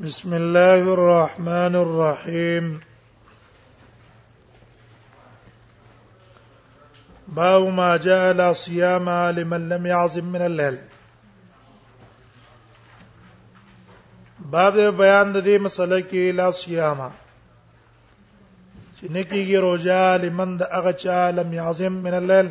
بسم الله الرحمن الرحيم باب ما جاء لا صيام لمن لم يعزم من الليل باب بیان د دې مسله کې لا صيام چې نکیږي روزه لمن د اغه چا لم يعزم من الليل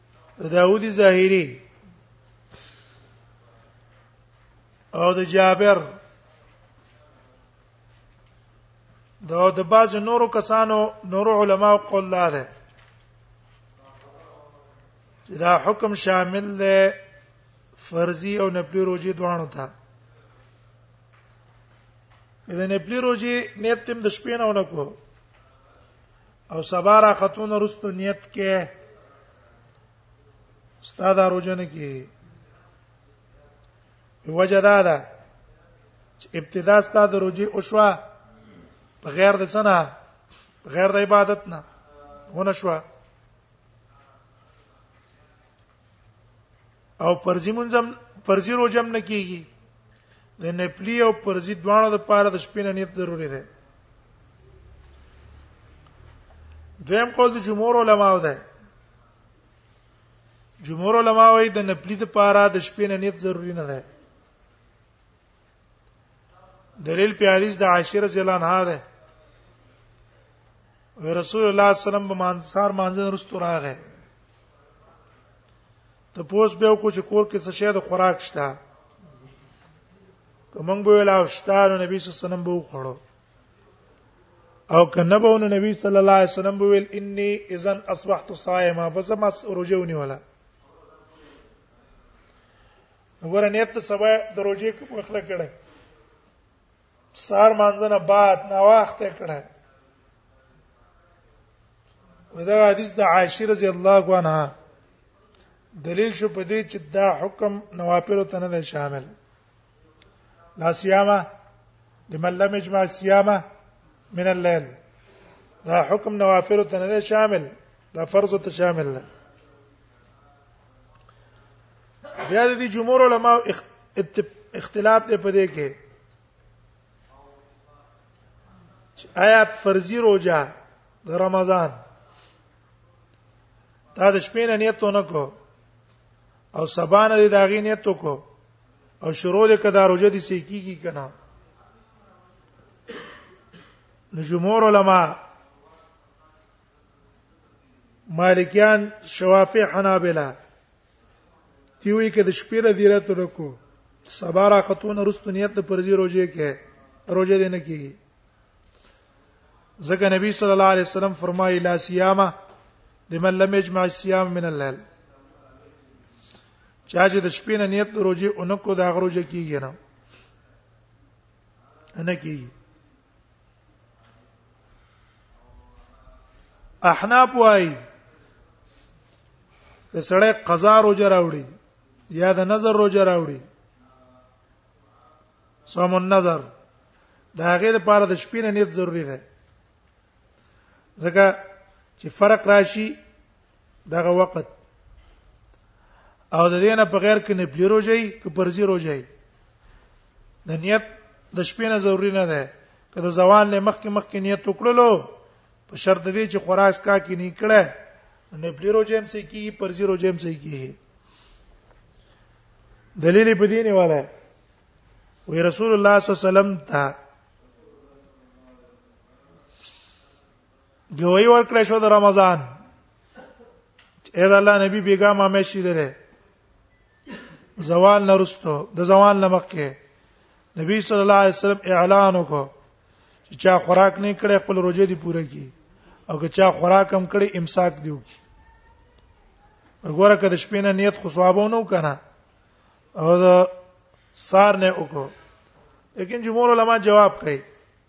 داوود ظاهری او د جابر دا د باز نورو کسانو نورو علماو قول لا ده چې دا حکم شامل دی فرضي او نفلي روزي دوانو ته د نفلي روزي نیت تم د شپې نه ونکو او سبا را خاتون رستو نیت کې استاد اروجن کې وجدا ده چې ابتدا استاد روجي او شوا په غیر د سنا غیر د عبادت نه ونه شوا او پرځي منځم پرځي روزم نه کیږي د نپلی او پرځي دوانو د پاره د شپې نه نیت ضروری دی دویم قول د جمهور علماو ده جمهور علما وايي د نپلی د پاره د شپې نه نیت ضروری نه ده دلیل په حدیث د عائشه رضی الله عنها ده و رسول الله صلی الله علیه وسلم به مانصار مانځن رستو راغې ته پوس به کو چې کور کې څه شی د خوراک شته کومنګ به ویلا شتار نبی صلی الله علیه وسلم به خوړو او کنه به نو نبی صلی الله علیه وسلم به ویل انی اذن اصبحت صائما فزما رجونی ولا وګوره نیت ته سبا د روزې وکړه کړه سار مانځنه بعد نا وخت کړه ودا حدیث د عائشه رضی الله عنها دلیل شو په دې چې دا حکم نوافل ته نه شامل لا صيامه لمن لم يجمع الصيام من الليل دا حکم نوافل ته نه شامل دا فرض ته شامل نه بیا د جمهور علما اختلاف دی په دې کې آیا فرضي روزه د رمضان دا د شپې نه نیت ونه کو او سبا نه د داغې نیت کو او شروع د کدا روزه دي سې کیږي کنه نو جمهور علما مالکیان شوافی حنابلہ دیوی کې د شپې را دیره تر کو سبا را خاتون رستو نیت د پرځي روزه کې روزه دې نه کیږي ځکه نبی صلی الله علیه وسلم فرمایي لا صيامه لمن لم يجمع الصيام من الليل چا چې د شپې نه نیت روزي اونکو دا غروزه کیږي نه نه کیږي احناف وايي که سړی قضا روزه راوړي یا د نظر روزه راوړي صوم النظر دا هغه لپاره د شپې نه نیت ضروری ده ځکه چې فرق راشي دغه وخت او د دینه په غیر کې نه پلی روزي ک پرځي روزي د نیت د شپې نه ضروری نه ده که د زوال نه مخکې مخکې نیت وکړلو په شرط دی چې خوراک کا کې نه کړه نه پلی روزي هم سې کی پرځي روزي هم سې کی دلیل په دینه والا وی رسول الله صلی الله علیه وسلم ته ګوي ورکړې شو د رمضان اې د الله نبی بیګا ما مې شي دره زوال نرستو د زوال نمک کې نبی صلی الله علیه وسلم اعلان وکړ چې چا خوراک نه کړي خپل روزه دی پوره کړي او که چا خوراک هم کړي امساک دیو کی وګوره کده شپې نه نیت خو ثوابونه وکنه او دا سار نه وکړو لیکن جمهور علما جواب کوي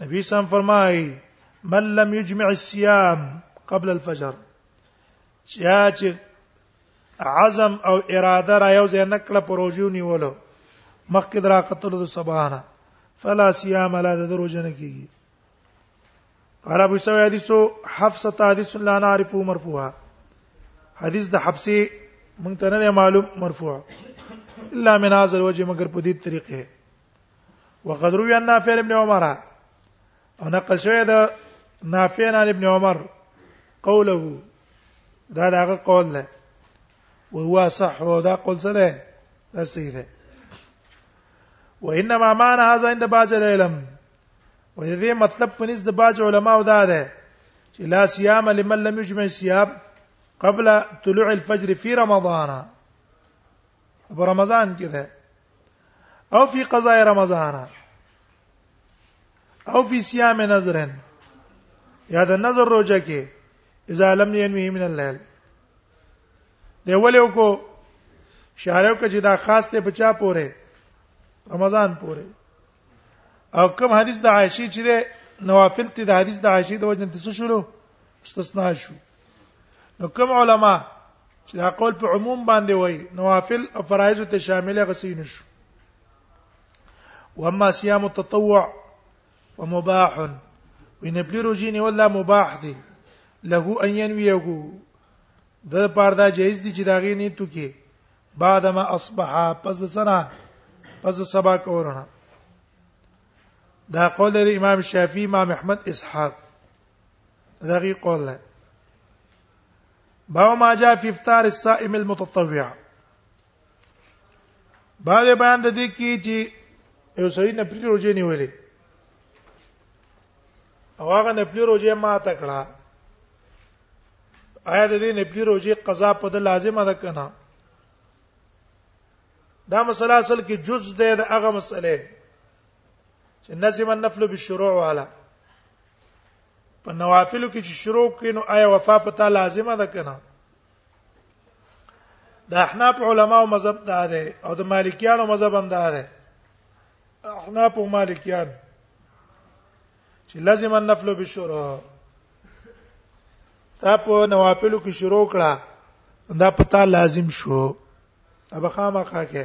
نبی سم فرمای من لم يجمع الصيام قبل الفجر چا چې عزم او اراده را یو ځای نکړه پروژو نیولو مخکې درا قتل د سبحانه فلا صيام لا د دروژه نه کیږي قال ابو سعيد حدیثو حفصه حدیث لا نعرف مرفوعه حدیث د حفصه مونږ ته نه معلوم مرفوع الا من هذا الوجه مگر په دې طریقې وقد روي عن نافع ابن عمر او نقل شوی دا نافع عن ابن عمر قوله دا داغه قول ده وهو صح ودا قول څه ده دا صحیح ده وانما معنى هذا عند بعض العلم وذي مطلب پنځ د بعض علماو دا ده چې لا صيام لمن لم يجمع صيام قبل طلوع الفجر في رمضان په رمضان کې ده او فی قضاء رمضان او فی صيام نظر یا د نظر روزه کې اذا لم ينوي من الليل دی ولیو کو شهرو کې چې دا خاص ته بچا پوره رمضان پوره او کوم حدیث د عائشې چې نوافل ته د حدیث د عائشې د وجه ته شروع استثناء شو نو کوم علما چې دا قول په عموم باندې وای نوافل او فرایض ته شامل غسی نشو واما صيام التطوع ومباح وینه پلی روزي نه ولا مباح دي له ان ينويه د پاره دا جایز دي چې دا غي نه تو کې بعد ما اصبح پس سنا پس سبا کورونه دا قول د امام شافعي امام احمد اسحاق دغه قول ده باو ما جاء في افطار الصائم المتطوع باو بیان د دې کې چې یو سړی نه پری روزه نیولې او هغه نه پری روزه ما ته کړه آیا د دې نه پری روزه قضا په د لازمه ده کنه دا مسله اصل کې جز ده د هغه مسله چې نظم النفل بالشروع والا په نوافلو کې چې شروع کینو آیا وفا په تا لازمه ده کنه د احناف علماو مذهب دا ده او د مالکیانو مذهب هم دا ده احناف او مالکیان چې لازم النفل بالشروع تا په نوافلو کې شروع کړه دا پتا لازم شو ابا خامخا کې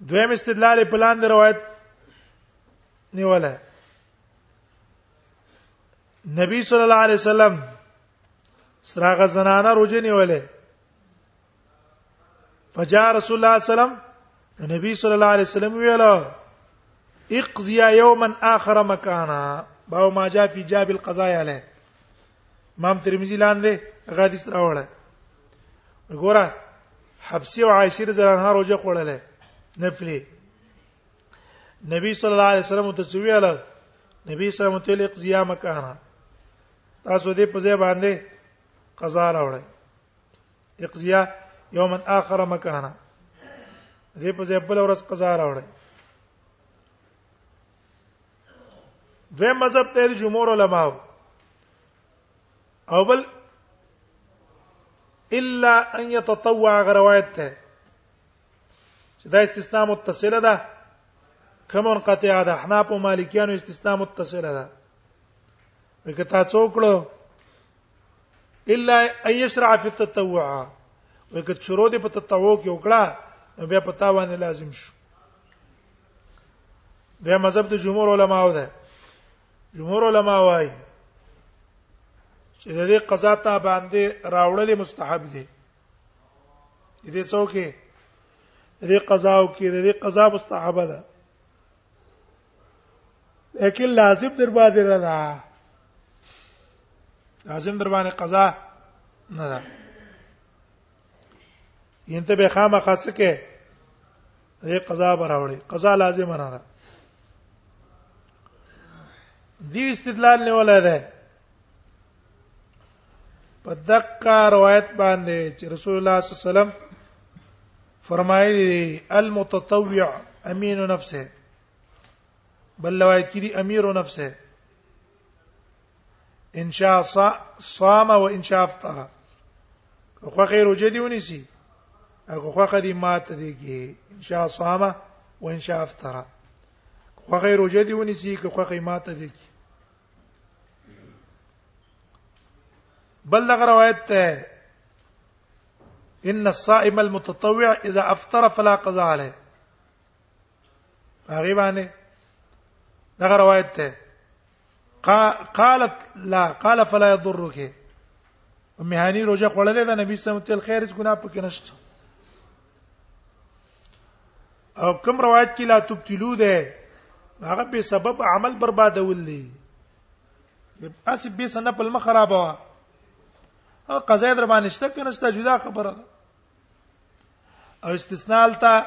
دویم استدلال په لاندې روایت نیوله نبی صلی الله علیه وسلم سراغه زنانه روزه نیولې فجاء رسول الله صلی الله علیه وسلم نبی صلی الله علیه وسلم ویل اقضیا یوما اخر مکانا باو ما جاء فی جاب القضاء علیه امام ترمذی لاندې غادي سره وړه ګوره حبسی او عائشه رضی الله عنها روزه خوړله نفلی نبی صلی الله علیه وسلم ته سویل نبی صلی الله علیه وسلم ته قیام کانا تاسو دې په ځای باندې قضا راوړی اقضیا یوما اخر مکانا دې په ځای بل ورځ قضا راوړی دوی مذهب ته جمهور علما او بل الا ان يتطوع غروایت ته دا استثناء متصله ده کوم قطعه ده احناف او مالکیانو استثناء متصله ده وکړه تا څوکړو الا ان يشرع في التطوع وکړه شروع دې په تطوع کې وکړه بیا پتا باندې لازم شو دا مذهب د جمهور علماو ده جمهور علما وايي چې د دې قضا ته باندې راوړل مستحب دي د دې څوک د دې قضا او کې د دې قضا مستحب ده لیکن لازم در باندې نه ده لازم در باندې قضا نه ده ینته به خامخا څه کې دې قضا براوړي قضا لازم نه ده دې استدلال نه ولا ده په دقه روایت باندې چې رسول الله صلی الله علیه وسلم فرمایلی المتطوع امین نفسه بل روایت کې دي امیر نفسه ان شاء صام او ان شاء افطر خو خیر وجدي ونیسی هغه خو خدي ماته دي کې ان شاء صام او ان شاء افطر خو خیر وجدي ونیسی که خو خیر ماته دي کې بل دغه روایت ته ان الصائم المتطوع اذا افطر فلا قضاء عليه هغه باندې دغه روایت ته قالت لا قال فلا يضرك ام هاني روزه خړلې ده نبی صلی الله علیه وسلم تل خیر هیڅ ګناه پکې نشته او کوم روایت کې لا تبتلو ده هغه به سبب عمل بربادول دي اسی به سنه په مخ خراب وا او قضا در باندې شته کنه شته جدا خبره او استثناء الته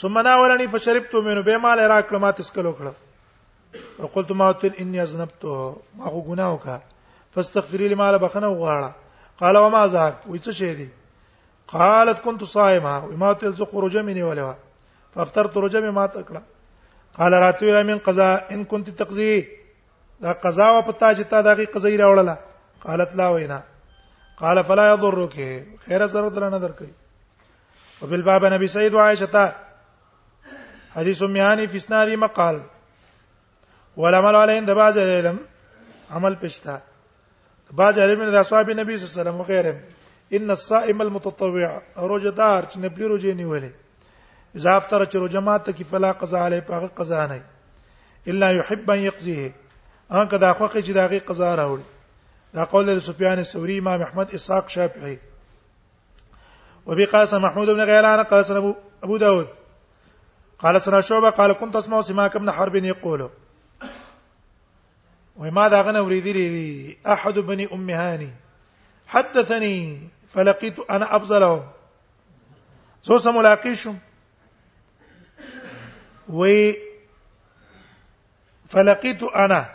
ثم ناولني فشربت منه به مال را کړم ما تسکلو کړم وقلت ما تل اني اذنبت ما خو ګناه وکا فاستغفر لي ما له بخنه وغواړه قال وما ذاك وې څه شي دي قالت كنت صائمه وما تل ز خروج مني ولا فافطرت رجب ما تکړه قال راتو الى من قضاء ان كنت تقضي دا قضا و پتا چې تا دغه قضا راوړله قالت لا وینا قال فلا يضرك خير ضرر نه درکې وبالباب نبي سيد وعائشه حديث ام هاني في اسناد مقال والعمل عليه عند بعض العلم عمل پښتا بعض علم من اصحاب النبي صلى الله عليه وسلم وغيرهم ان الصائم المتطوع روزدار چې نبلی روزې نیولې اذا افطر چې روزه مات کی فلا قضا علی پاغه قضا نه الا يحب ان يقضيه ان کدا خوخه چې داغه قضا راوړي دا قول سفیان ثوری امام احمد اسحاق شافعی وبي قاسم محمود بن غيلان قال سن ابو داود قال سن شعبه قال كنت اسمع سماك بن حرب يقول وما دا غنه وريدي احد بني ام هاني حدثني فلقيت انا افضلهم سو سم ملاقيشم و فلقيت انا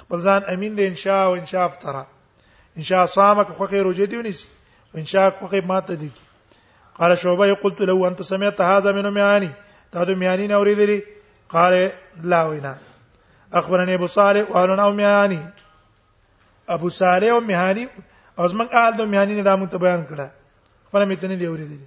خپل ځان امین دی ان شاء او ان شاء افترا ان شاء صامک خوخه روزه دی ونیس ان شاء خوخه ماته دی قال شعبه قلت له انت سمعت هذا من معاني تا د معاني نه اوریدلی قال لا وینا اخبرني ابو صالح واهلنا او معاني ابو صالح او معاني او زمنګ آل د معاني نه دا مونږ ته بیان کړه خپل متنه دی اوریدلی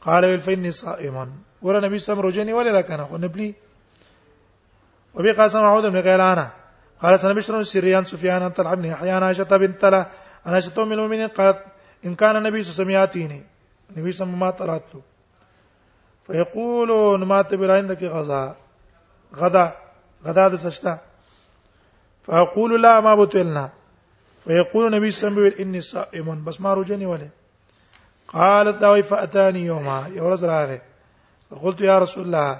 قال ویل فین صائمون ور نبی سم روزه نیولې ده کنه خو نبلی او به قاسم عود بن غیلانه قال سنه بشر سریان سفیان انت الحبن احیان عائشه بنت لا انا شتو من المؤمنین قالت ان كان النبي صلى الله عليه وسلم ياتيني النبي صلى الله عليه وسلم راتلو فيقولون ما تبراين دك غزا غدا غدا د سشتا فاقول لا ما بتلنا فيقول النبي صلى الله عليه وسلم اني صائم بس ما روجني ولا قالت دا وی فاتانی یوما یو ورځ راغې قلت یا رسول الله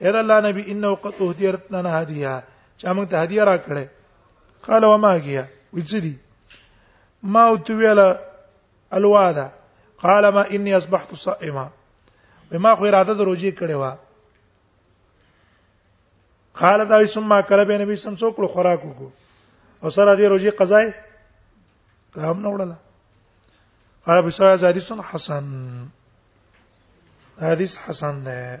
اې دا الله نبی انه قد اهدیت لنا هدیه چا موږ ته هدیه راکړې قال وما هي وجدي ما وتویل الواده قال ما اني اصبحت صائما بما خو اراده د روزي کړې و قال دا ثم کله به نبی سم څوک خوراک وکړو او سره دې روزي قضای هم نه وړله قال ابو سعيد حديث حسن حديث حسن ده